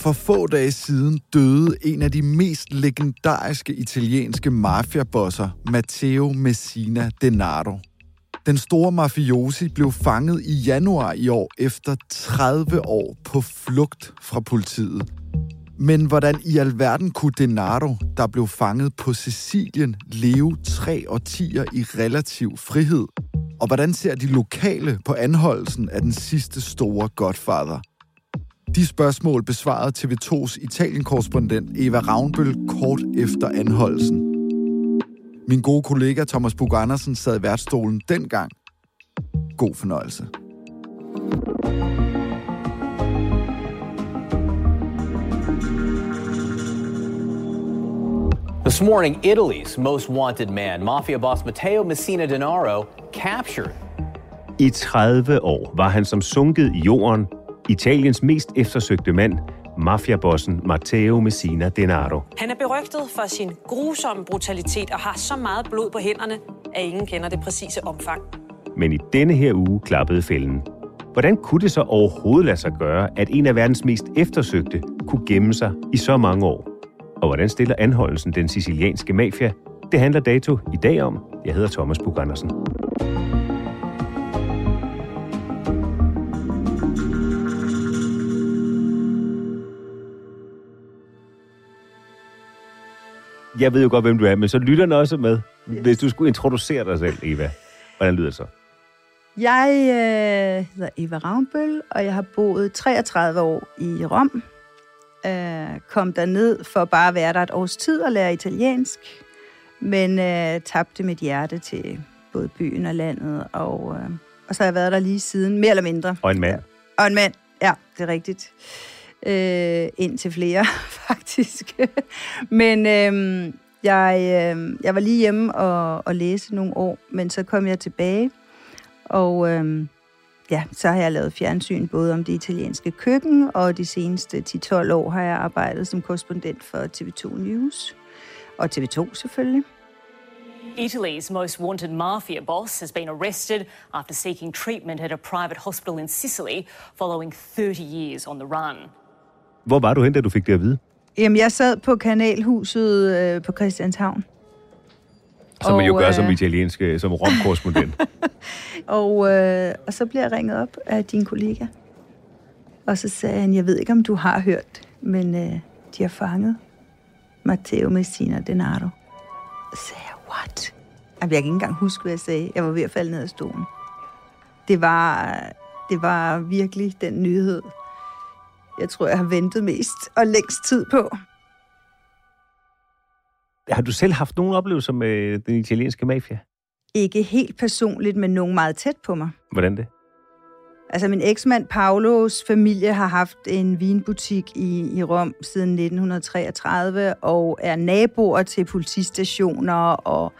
For få dage siden døde en af de mest legendariske italienske mafiabosser, Matteo Messina Denaro. Den store mafiosi blev fanget i januar i år efter 30 år på flugt fra politiet. Men hvordan i alverden kunne Denaro, der blev fanget på Sicilien, leve tre årtier i relativ frihed? Og hvordan ser de lokale på anholdelsen af den sidste store godfather? De spørgsmål besvarede TV2's Italien-korrespondent Eva Ravnbøl kort efter anholdelsen. Min gode kollega Thomas Bug Andersen sad i værtsstolen dengang. God fornøjelse. This morning, Italy's most wanted man, mafia boss Matteo Messina Denaro, captured. I 30 år var han som sunket i jorden Italiens mest eftersøgte mand, mafiabossen Matteo Messina Denaro. Han er berygtet for sin grusomme brutalitet og har så meget blod på hænderne, at ingen kender det præcise omfang. Men i denne her uge klappede fælden. Hvordan kunne det så overhovedet lade sig gøre, at en af verdens mest eftersøgte kunne gemme sig i så mange år? Og hvordan stiller anholdelsen den sicilianske mafia? Det handler Dato i dag om. Jeg hedder Thomas Bug Andersen. Jeg ved jo godt, hvem du er, men så lytterne også med. Hvis du skulle introducere dig selv, Eva. Hvordan lyder det så? Jeg øh, hedder Eva Ravnbøl, og jeg har boet 33 år i Rom. Øh, kom ned for bare at være der et års tid og lære italiensk, men øh, tabte mit hjerte til både byen og landet, og, øh, og så har jeg været der lige siden, mere eller mindre. Og en mand. Og en mand, ja, det er rigtigt. Øh, ind til flere, faktisk. men øh, jeg, øh, jeg var lige hjemme og, og læse nogle år, men så kom jeg tilbage, og øh, ja, så har jeg lavet fjernsyn både om det italienske køkken, og de seneste 10-12 år har jeg arbejdet som korrespondent for TV2 News, og TV2 selvfølgelig. Italy's most wanted mafia boss has been arrested after seeking treatment at a private hospital in Sicily following 30 years on the run. Hvor var du hen, da du fik det at vide? Jamen, jeg sad på kanalhuset øh, på Christianshavn. Som man jo gør øh, som italiensk, øh, som romkorrespondent. Og, øh, og så bliver jeg ringet op af din kollega. Og så sagde han, jeg ved ikke, om du har hørt, men øh, de har fanget Matteo Messina Denaro. Så sagde jeg, what? Jamen, jeg kan ikke engang huske, hvad jeg sagde. Jeg var ved at falde ned af stolen. Det var, det var virkelig den nyhed, jeg tror, jeg har ventet mest og længst tid på. Har du selv haft nogen oplevelser med den italienske mafia? Ikke helt personligt, men nogen meget tæt på mig. Hvordan det? Altså min eksmand Paulos familie har haft en vinbutik i, i Rom siden 1933 og er naboer til politistationer og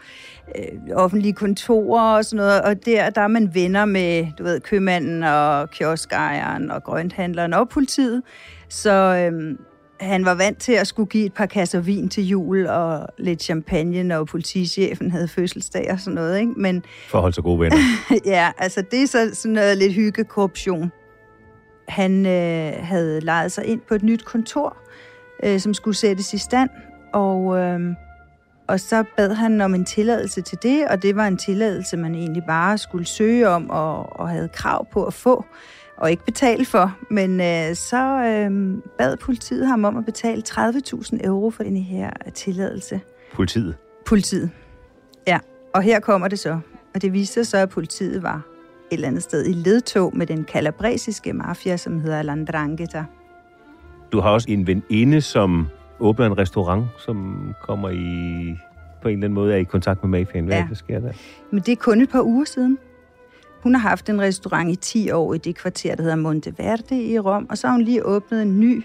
øh, offentlige kontorer og sådan noget. Og der, der er man venner med, du ved, købmanden og kioskejeren og grønthandleren og politiet. Så øh, han var vant til at skulle give et par kasser vin til jul og lidt champagne, når politichefen havde fødselsdag og sådan noget. Ikke? Men, For at holde sig gode venner. ja, altså det er så sådan noget lidt hyggekorruption. Han øh, havde lejet sig ind på et nyt kontor, øh, som skulle sættes i stand, og, øh, og så bad han om en tilladelse til det, og det var en tilladelse, man egentlig bare skulle søge om og, og havde krav på at få og ikke betale for. Men øh, så øh, bad politiet ham om at betale 30.000 euro for den her tilladelse. Politiet? Politiet, ja. Og her kommer det så. Og det viste sig så, at politiet var et eller andet sted i ledtog med den kalabresiske mafia, som hedder Landrangheta. Du har også en veninde, som åbner en restaurant, som kommer i på en eller anden måde er i kontakt med mafiaen. Hvad Ja. ja. der sker der? Men det er kun et par uger siden. Hun har haft en restaurant i 10 år i det kvarter, der hedder Monteverde i Rom, og så har hun lige åbnet en ny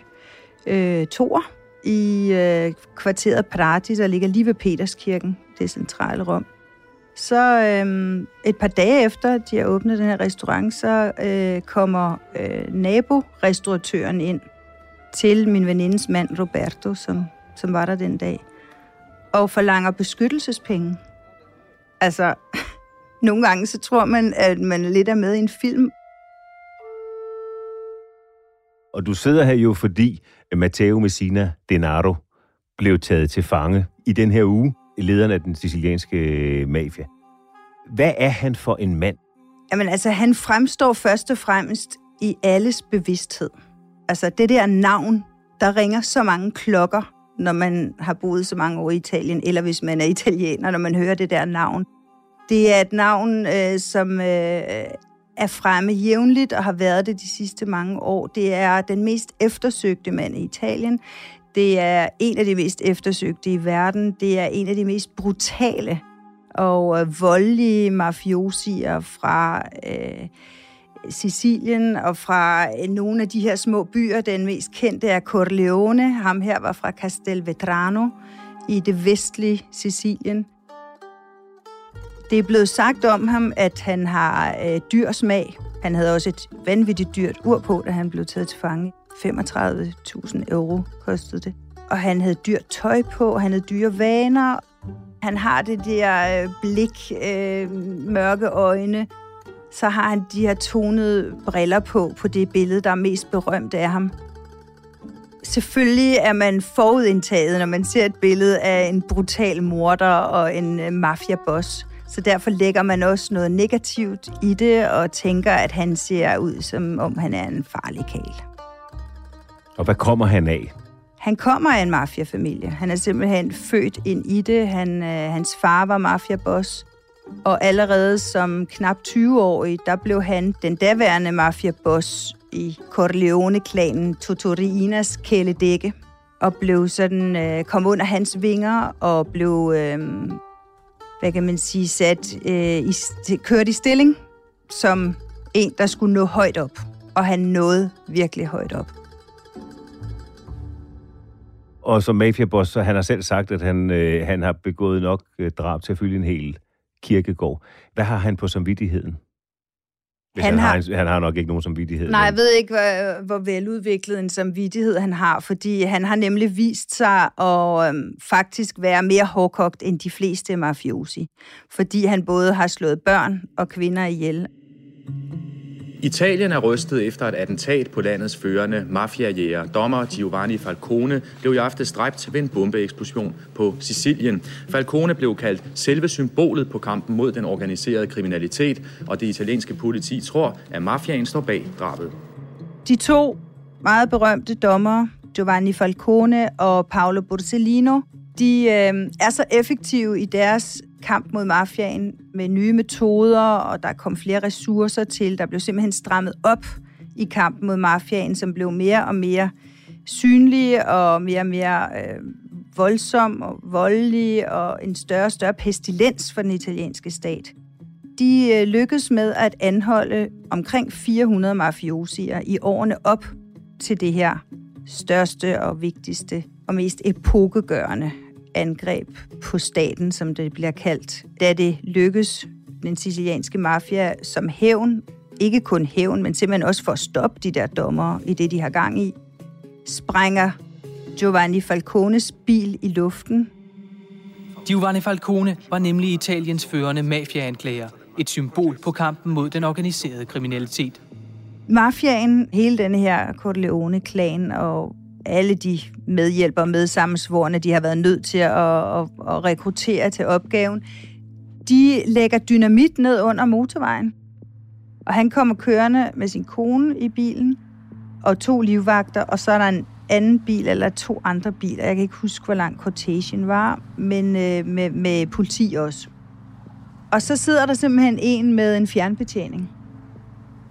øh, tor i øh, kvarteret Prati, der ligger lige ved Peterskirken, det centrale Rom. Så øh, et par dage efter, de har åbnet den her restaurant, så øh, kommer øh, naborestauratøren ind til min venindes mand Roberto, som, som var der den dag, og forlanger beskyttelsespenge. Altså, nogle gange så tror man, at man lidt er med i en film. Og du sidder her jo, fordi Matteo Messina Denaro blev taget til fange i den her uge, lederen af den sicilianske øh, mafia. Hvad er han for en mand? Jamen altså, han fremstår først og fremmest i alles bevidsthed. Altså, det der navn, der ringer så mange klokker, når man har boet så mange år i Italien, eller hvis man er italiener, når man hører det der navn. Det er et navn, øh, som øh, er fremme jævnligt og har været det de sidste mange år. Det er den mest eftersøgte mand i Italien. Det er en af de mest eftersøgte i verden. Det er en af de mest brutale og øh, voldelige mafiosier fra øh, Sicilien og fra øh, nogle af de her små byer. Den mest kendte er Corleone. Ham her var fra Castelvetrano i det vestlige Sicilien. Det er blevet sagt om ham, at han har øh, dyr smag. Han havde også et vanvittigt dyrt ur på, da han blev taget til fange. 35.000 euro kostede det. Og han havde dyrt tøj på, han havde dyre vaner. Han har det der øh, blik, øh, mørke øjne. Så har han de her tonede briller på, på det billede, der er mest berømt af ham. Selvfølgelig er man forudindtaget, når man ser et billede af en brutal morder og en øh, mafiaboss. Så derfor lægger man også noget negativt i det og tænker, at han ser ud, som om han er en farlig kæl. Og hvad kommer han af? Han kommer af en mafiafamilie. Han er simpelthen født ind i det. Han, øh, hans far var mafiaboss. Og allerede som knap 20-årig, der blev han den daværende mafiaboss i Corleone-klanen Totorinas kæledække. Og blev sådan, øh, kom under hans vinger og blev, øh, hvad kan man sige, sat, øh, i, kørt i stilling som en, der skulle nå højt op. Og han nåede virkelig højt op. Og som mafiaboss, så han har selv sagt, at han, øh, han har begået nok øh, drab til at fylde en hel kirkegård. Hvad har han på samvittigheden? Hvis Han han, har- har, han har nok ikke nogen samvittighed. Nej, jeg men- ved ikke, hvor, hvor veludviklet en samvittighed han har, fordi han har nemlig vist sig at øhm, faktisk være mere hårdkogt end de fleste mafiosi. Fordi han både har slået børn og kvinder ihjel. Italien er rystet efter et attentat på landets førende mafiajæger. Dommer Giovanni Falcone blev i aftes dræbt ved en bombeeksplosion på Sicilien. Falcone blev kaldt selve symbolet på kampen mod den organiserede kriminalitet, og det italienske politi tror, at mafiaen står bag drabet. De to meget berømte dommer, Giovanni Falcone og Paolo Borsellino, de øh, er så effektive i deres kamp mod mafiaen med nye metoder, og der kom flere ressourcer til. Der blev simpelthen strammet op i kampen mod mafiaen, som blev mere og mere synlige og mere og mere øh, voldsom og voldelig og en større og større pestilens for den italienske stat. De øh, lykkedes med at anholde omkring 400 mafiosier i årene op til det her største og vigtigste og mest epokegørende angreb på staten, som det bliver kaldt, da det lykkes den sicilianske mafia som hævn, ikke kun hævn, men simpelthen også for at stoppe de der dommer i det, de har gang i, sprænger Giovanni Falcones bil i luften. Giovanni Falcone var nemlig Italiens førende mafiaanklager, et symbol på kampen mod den organiserede kriminalitet. Mafiaen, hele den her Corleone-klan og alle de medhjælpere med medsammensvorene, de har været nødt til at, at, at rekruttere til opgaven, de lægger dynamit ned under motorvejen. Og han kommer kørende med sin kone i bilen, og to livvagter, og så er der en anden bil eller to andre biler. Jeg kan ikke huske, hvor lang quotation var, men øh, med, med politi også. Og så sidder der simpelthen en med en fjernbetjening.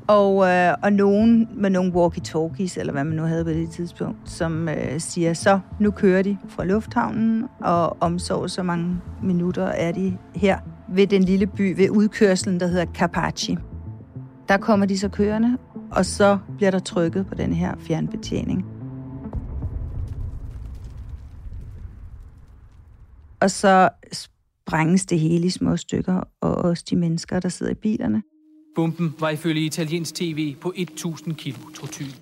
Og, øh, og nogen med nogle walkie-talkies, eller hvad man nu havde på det tidspunkt, som øh, siger, så nu kører de fra lufthavnen, og omsorg så mange minutter er de her ved den lille by, ved udkørslen, der hedder Carpacci. Der kommer de så kørende, og så bliver der trykket på den her fjernbetjening. Og så sprænges det hele i små stykker, og også de mennesker, der sidder i bilerne. Bomben var ifølge italiensk tv på 1000 kilo trotyl.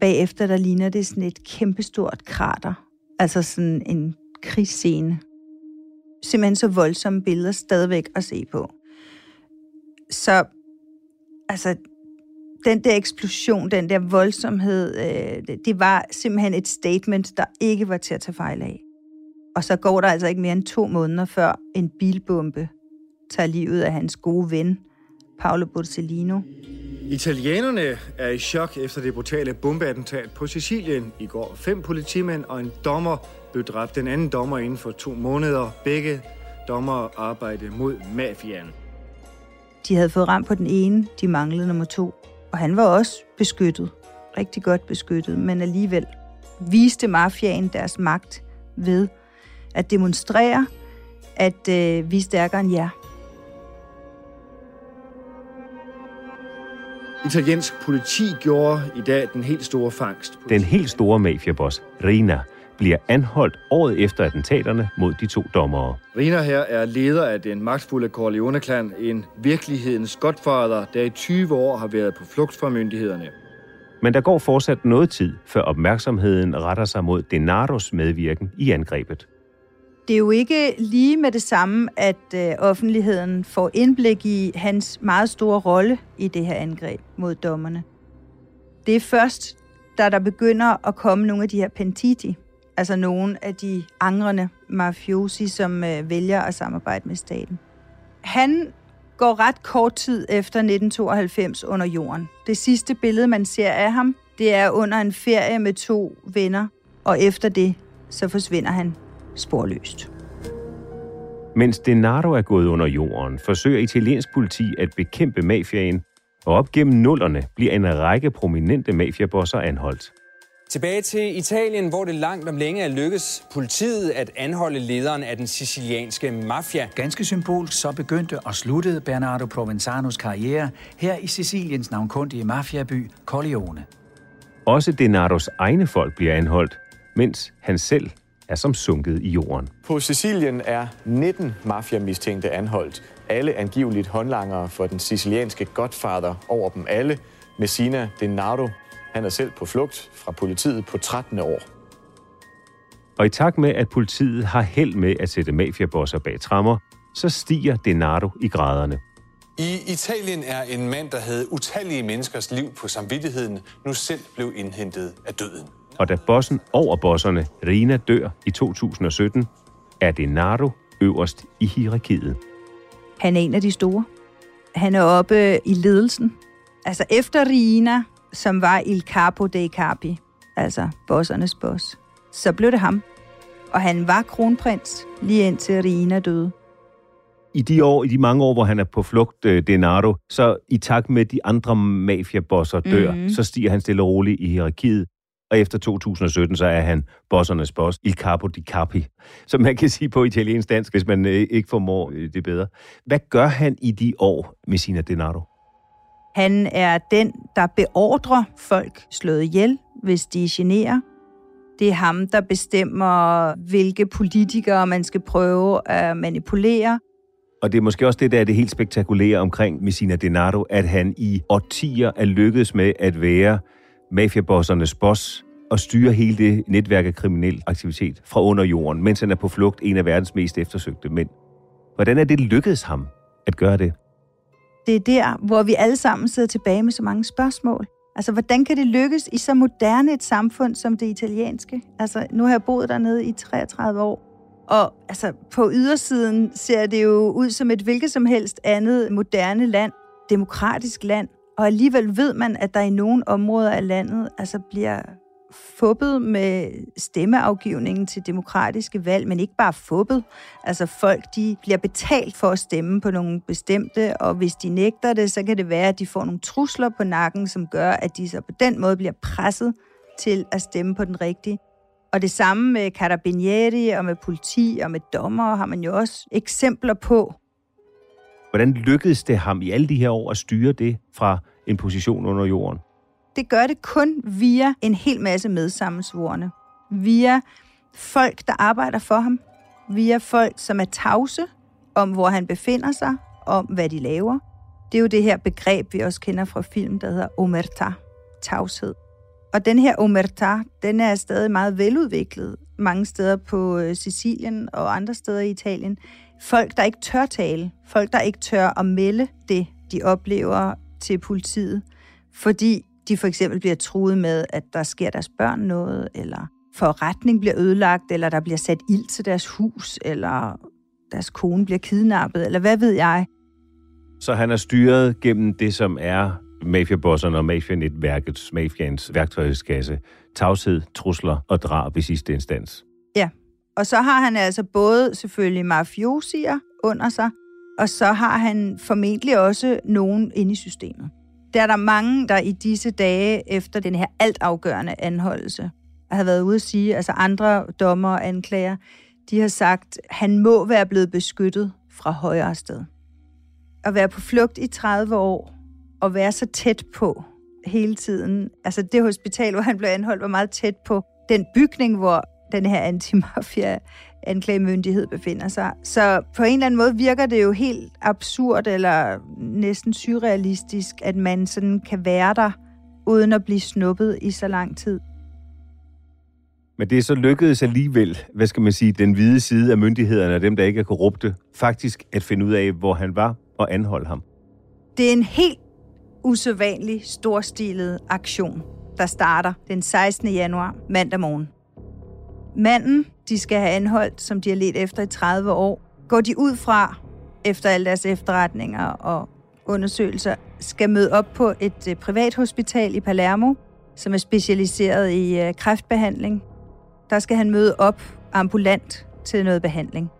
Bagefter der ligner det sådan et kæmpestort krater. Altså sådan en krigsscene. Simpelthen så voldsomme billeder stadigvæk at se på. Så altså, den der eksplosion, den der voldsomhed, øh, det var simpelthen et statement, der ikke var til at tage fejl af. Og så går der altså ikke mere end to måneder før en bilbombe tager livet af hans gode ven, Paolo Borsellino. Italienerne er i chok efter det brutale bombeattentat på Sicilien i går. Fem politimænd og en dommer blev dræbt. Den anden dommer inden for to måneder. Begge dommer arbejdede mod mafiaen. De havde fået ramt på den ene, de manglede nummer to. Og han var også beskyttet. Rigtig godt beskyttet, men alligevel viste mafiaen deres magt ved at demonstrere, at øh, vi er stærkere end jer. Italiensk politi gjorde i dag den helt store fangst. Den helt store mafiaboss, Rina, bliver anholdt året efter attentaterne mod de to dommere. Rina her er leder af den magtfulde Corleone-klan, en virkelighedens godfader, der i 20 år har været på flugt fra myndighederne. Men der går fortsat noget tid, før opmærksomheden retter sig mod Denaros medvirken i angrebet det er jo ikke lige med det samme, at øh, offentligheden får indblik i hans meget store rolle i det her angreb mod dommerne. Det er først, da der begynder at komme nogle af de her pentiti, altså nogle af de angrende mafiosi, som øh, vælger at samarbejde med staten. Han går ret kort tid efter 1992 under jorden. Det sidste billede, man ser af ham, det er under en ferie med to venner, og efter det, så forsvinder han sporløst. Mens Denaro er gået under jorden, forsøger italiensk politi at bekæmpe mafiaen, og op gennem nullerne bliver en række prominente mafiabosser anholdt. Tilbage til Italien, hvor det langt om længe er lykkes politiet at anholde lederen af den sicilianske mafia. Ganske symbolsk så begyndte og sluttede Bernardo Provenzanos karriere her i Siciliens navnkundige mafiaby Corleone. Også Denaros egne folk bliver anholdt, mens han selv er som sunket i jorden. På Sicilien er 19 mafiamistænkte anholdt. Alle angiveligt håndlangere for den sicilianske godfather over dem alle. Messina Denaro, han er selv på flugt fra politiet på 13. år. Og i takt med, at politiet har held med at sætte mafiabosser bag trammer, så stiger Denaro i graderne. I Italien er en mand, der havde utallige menneskers liv på samvittigheden, nu selv blev indhentet af døden og da bossen over bosserne, Rina, dør i 2017, er Denaro øverst i hierarkiet. Han er en af de store. Han er oppe i ledelsen. Altså efter Rina, som var Il Capo dei Capi, altså bossernes boss, så blev det ham. Og han var kronprins, lige indtil Rina døde. I de år, i de mange år, hvor han er på flugt, øh, Denaro, så i takt med de andre mafiabosser dør, mm-hmm. så stiger han stille og roligt i hierarkiet. Og efter 2017, så er han bossernes boss, il capo di capi, som man kan sige på italiensk dansk, hvis man øh, ikke formår øh, det bedre. Hvad gør han i de år, Messina Denaro? Han er den, der beordrer folk slået ihjel, hvis de generer. Det er ham, der bestemmer, hvilke politikere man skal prøve at manipulere. Og det er måske også det, der er det helt spektakulære omkring Messina Denaro, at han i årtier er lykkedes med at være mafiabossernes boss og styrer hele det netværk af kriminel aktivitet fra under jorden, mens han er på flugt en af verdens mest eftersøgte mænd. Hvordan er det lykkedes ham at gøre det? Det er der, hvor vi alle sammen sidder tilbage med så mange spørgsmål. Altså, hvordan kan det lykkes i så moderne et samfund som det italienske? Altså, nu har jeg boet dernede i 33 år, og altså, på ydersiden ser det jo ud som et hvilket som helst andet moderne land, demokratisk land, og alligevel ved man, at der i nogle områder af landet altså bliver fubbet med stemmeafgivningen til demokratiske valg, men ikke bare fubbet. Altså folk, de bliver betalt for at stemme på nogle bestemte, og hvis de nægter det, så kan det være, at de får nogle trusler på nakken, som gør, at de så på den måde bliver presset til at stemme på den rigtige. Og det samme med carabinieri og med politi og med dommer har man jo også eksempler på. Hvordan lykkedes det ham i alle de her år at styre det fra en position under jorden? Det gør det kun via en hel masse medsammensvorene. Via folk, der arbejder for ham. Via folk, som er tavse om, hvor han befinder sig, om hvad de laver. Det er jo det her begreb, vi også kender fra film, der hedder omerta, tavshed. Og den her omerta, den er stadig meget veludviklet mange steder på øh, Sicilien og andre steder i Italien. Folk, der ikke tør tale. Folk, der ikke tør at melde det, de oplever til politiet. Fordi de for eksempel bliver truet med, at der sker deres børn noget, eller forretning bliver ødelagt, eller der bliver sat ild til deres hus, eller deres kone bliver kidnappet, eller hvad ved jeg. Så han er styret gennem det, som er mafiabosserne og mafianetværkets, mafians værktøjskasse. Tavshed, trusler og drab i sidste instans. Ja, og så har han altså både selvfølgelig mafiosier under sig, og så har han formentlig også nogen inde i systemet. Der er der mange, der i disse dage efter den her altafgørende anholdelse har været ude at sige, altså andre dommer og anklager, de har sagt, at han må være blevet beskyttet fra højere sted. At være på flugt i 30 år, og være så tæt på hele tiden. Altså det hospital, hvor han blev anholdt, var meget tæt på den bygning, hvor den her antimafia anklagemyndighed befinder sig. Så på en eller anden måde virker det jo helt absurd eller næsten surrealistisk, at man sådan kan være der, uden at blive snuppet i så lang tid. Men det er så lykkedes alligevel, hvad skal man sige, den hvide side af myndighederne og dem, der ikke er korrupte, faktisk at finde ud af, hvor han var og anholde ham. Det er en helt usædvanlig storstilet aktion, der starter den 16. januar mandag morgen. Manden, de skal have anholdt, som de har let efter i 30 år, går de ud fra, efter alle deres efterretninger og undersøgelser, skal møde op på et øh, privat hospital i Palermo, som er specialiseret i øh, kræftbehandling. Der skal han møde op ambulant til noget behandling.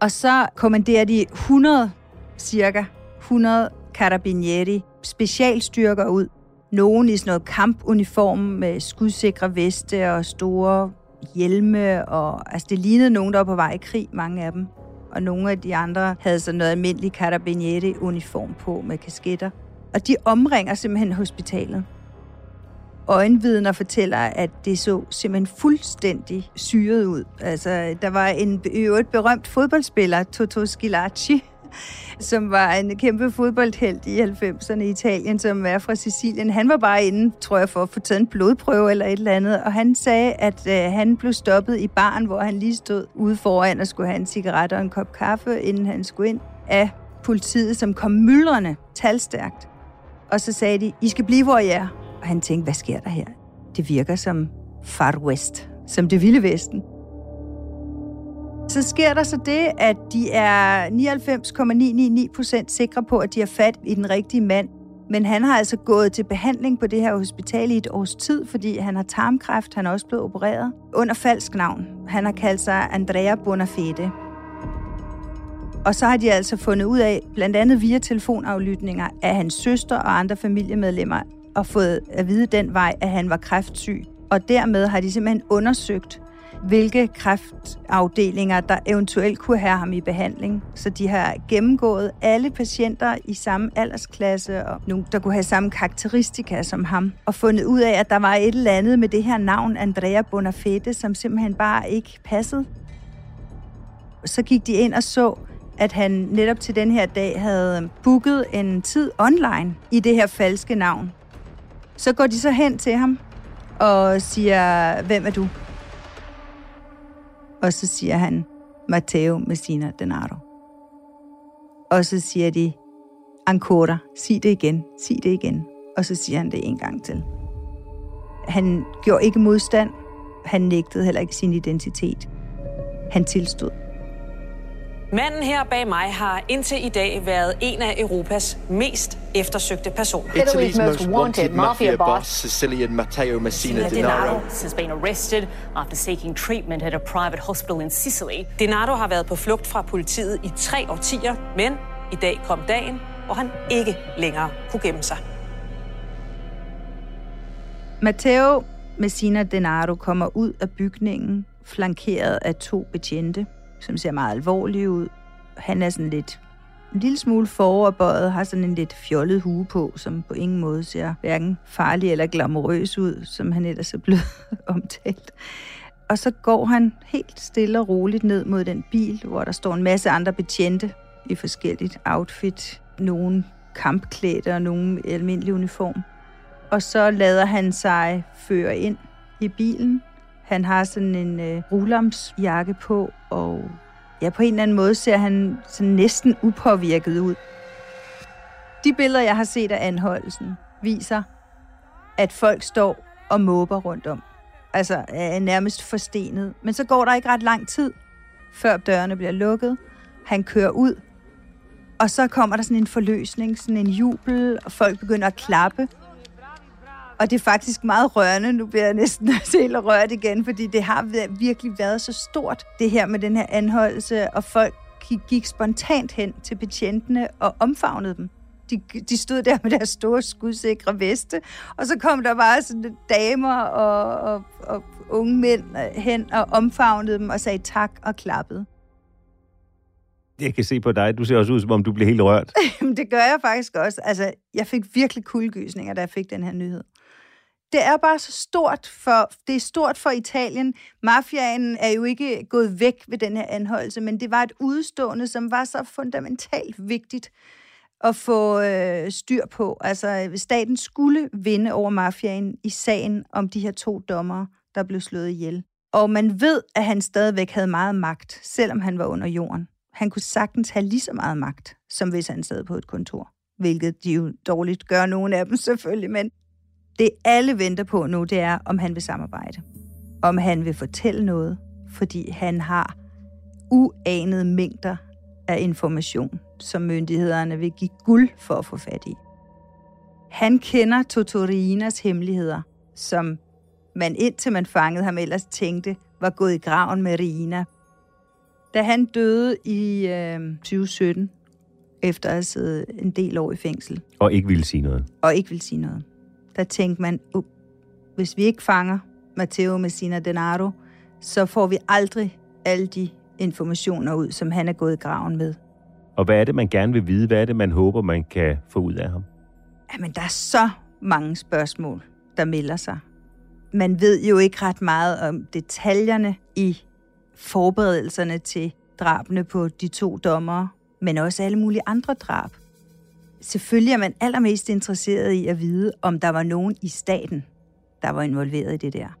Og så kommanderer de 100, cirka 100 carabinieri, specialstyrker ud. Nogen i sådan noget kampuniform med skudsikre veste og store hjelme. Og, altså det lignede nogen, der var på vej i krig, mange af dem. Og nogle af de andre havde sådan noget almindelig carabinieri-uniform på med kasketter. Og de omringer simpelthen hospitalet. Øjenvidner fortæller, at det så simpelthen fuldstændig syret ud. Altså, der var en øvrigt berømt fodboldspiller, Toto Skilacci, som var en kæmpe fodboldhelt i 90'erne i Italien, som er fra Sicilien. Han var bare inde, tror jeg, for at få taget en blodprøve eller et eller andet, og han sagde, at øh, han blev stoppet i baren, hvor han lige stod ude foran og skulle have en cigaret og en kop kaffe, inden han skulle ind af politiet, som kom myldrende, talstærkt. Og så sagde de, I skal blive, hvor I er. Og han tænkte, hvad sker der her? Det virker som Far West, som det vilde vesten. Så sker der så det, at de er 99,999% sikre på, at de har fat i den rigtige mand. Men han har altså gået til behandling på det her hospital i et års tid, fordi han har tarmkræft. Han er også blevet opereret under falsk navn. Han har kaldt sig Andrea Bonafede. Og så har de altså fundet ud af, blandt andet via telefonaflytninger, af hans søster og andre familiemedlemmer, og fået at vide den vej, at han var kræftsyg. Og dermed har de simpelthen undersøgt, hvilke kræftafdelinger, der eventuelt kunne have ham i behandling. Så de har gennemgået alle patienter i samme aldersklasse, og nogle, der kunne have samme karakteristika som ham, og fundet ud af, at der var et eller andet med det her navn, Andrea Bonafede, som simpelthen bare ikke passede. Så gik de ind og så, at han netop til den her dag havde booket en tid online i det her falske navn. Så går de så hen til ham og siger, hvem er du? Og så siger han, Matteo Messina Denaro. Og så siger de, Ancora, sig det igen, sig det igen. Og så siger han det en gang til. Han gjorde ikke modstand. Han nægtede heller ikke sin identitet. Han tilstod. Manden her bag mig har indtil i dag været en af Europas mest eftersøgte personer. Italy's most wanted mafia boss, Sicilian Matteo Messina Denaro, has been arrested after seeking treatment at a private hospital in Sicily. Denaro har været på flugt fra politiet i tre årtier, men i dag kom dagen, hvor han ikke længere kunne gemme sig. Matteo Messina Denaro kommer ud af bygningen, flankeret af to betjente, som ser meget alvorlig ud. Han er sådan lidt en lille smule foroverbøjet, har sådan en lidt fjollet hue på, som på ingen måde ser hverken farlig eller glamourøs ud, som han ellers er blevet omtalt. Og så går han helt stille og roligt ned mod den bil, hvor der står en masse andre betjente i forskelligt outfit. Nogle kampklædte og nogle almindelig uniform. Og så lader han sig føre ind i bilen. Han har sådan en øh, rulamsjakke på, og ja, på en eller anden måde ser han sådan næsten upåvirket ud. De billeder, jeg har set af anholdelsen, viser, at folk står og måber rundt om. Altså er nærmest forstenet. Men så går der ikke ret lang tid, før dørene bliver lukket. Han kører ud, og så kommer der sådan en forløsning, sådan en jubel, og folk begynder at klappe. Og det er faktisk meget rørende. Nu bliver jeg næsten helt rørt igen, fordi det har virkelig været så stort, det her med den her anholdelse, og folk gik spontant hen til betjentene og omfavnede dem. De, de stod der med deres store skudsikre veste, og så kom der bare sådan damer og, og, og unge mænd hen og omfavnede dem og sagde tak og klappede. Jeg kan se på dig, du ser også ud, som om du bliver helt rørt. det gør jeg faktisk også. Altså, jeg fik virkelig kuldegysninger, da jeg fik den her nyhed det er bare så stort for, det er stort for Italien. Mafiaen er jo ikke gået væk ved den her anholdelse, men det var et udstående, som var så fundamentalt vigtigt at få øh, styr på. Altså, staten skulle vinde over mafiaen i sagen om de her to dommere, der blev slået ihjel. Og man ved, at han stadigvæk havde meget magt, selvom han var under jorden. Han kunne sagtens have lige så meget magt, som hvis han sad på et kontor. Hvilket de jo dårligt gør, nogle af dem selvfølgelig, men det alle venter på nu, det er, om han vil samarbejde. Om han vil fortælle noget, fordi han har uanede mængder af information, som myndighederne vil give guld for at få fat i. Han kender Totorinas hemmeligheder, som man indtil man fangede ham ellers tænkte, var gået i graven med Rina. Da han døde i øh, 2017, efter at have siddet en del år i fængsel. Og ikke ville sige noget. Og ikke ville sige noget der tænkte man, uh, hvis vi ikke fanger Matteo Messina Denaro, så får vi aldrig alle de informationer ud, som han er gået i graven med. Og hvad er det, man gerne vil vide? Hvad er det, man håber, man kan få ud af ham? Jamen, der er så mange spørgsmål, der melder sig. Man ved jo ikke ret meget om detaljerne i forberedelserne til drabene på de to dommere, men også alle mulige andre drab selvfølgelig er man allermest interesseret i at vide, om der var nogen i staten, der var involveret i det der.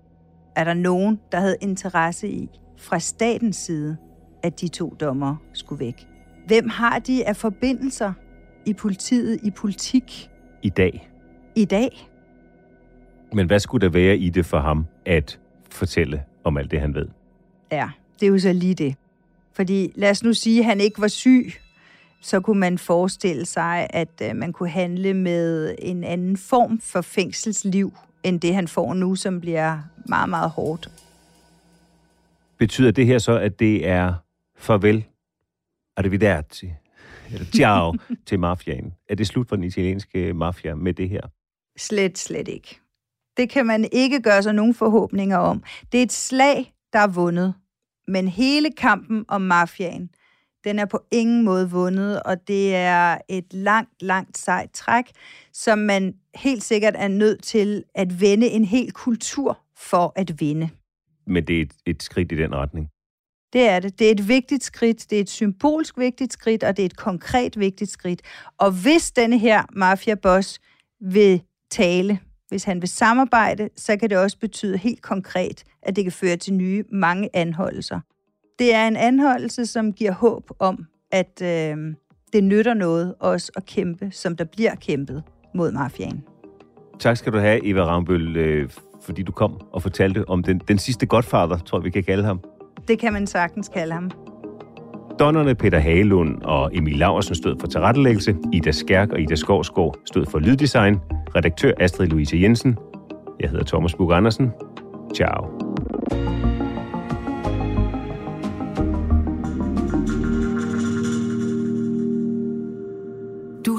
Er der nogen, der havde interesse i, fra statens side, at de to dommer skulle væk? Hvem har de af forbindelser i politiet, i politik? I dag. I dag. Men hvad skulle der være i det for ham at fortælle om alt det, han ved? Ja, det er jo så lige det. Fordi lad os nu sige, at han ikke var syg, så kunne man forestille sig, at øh, man kunne handle med en anden form for fængselsliv, end det han får nu, som bliver meget, meget hårdt. Betyder det her så, at det er farvel, arrivederci, eller ciao til mafiaen? Er det slut for den italienske mafia med det her? Slet, slet ikke. Det kan man ikke gøre sig nogen forhåbninger om. Det er et slag, der er vundet. Men hele kampen om mafiaen, den er på ingen måde vundet, og det er et langt, langt sejt træk, som man helt sikkert er nødt til at vende en hel kultur for at vinde. Men det er et, et skridt i den retning. Det er det. Det er et vigtigt skridt, det er et symbolsk vigtigt skridt, og det er et konkret vigtigt skridt. Og hvis denne her mafia-boss vil tale, hvis han vil samarbejde, så kan det også betyde helt konkret, at det kan føre til nye mange anholdelser. Det er en anholdelse, som giver håb om, at øh, det nytter noget også at kæmpe, som der bliver kæmpet mod mafiaen. Tak skal du have, Eva Rambøl, øh, fordi du kom og fortalte om den, den sidste godfather, tror jeg, vi kan kalde ham. Det kan man sagtens kalde ham. Donnerne Peter Hagelund og Emil Laversen stod for tilrettelæggelse, Ida Skærk og Ida Skovsgaard stod for lyddesign, redaktør Astrid Louise Jensen. Jeg hedder Thomas Bug Andersen. Ciao.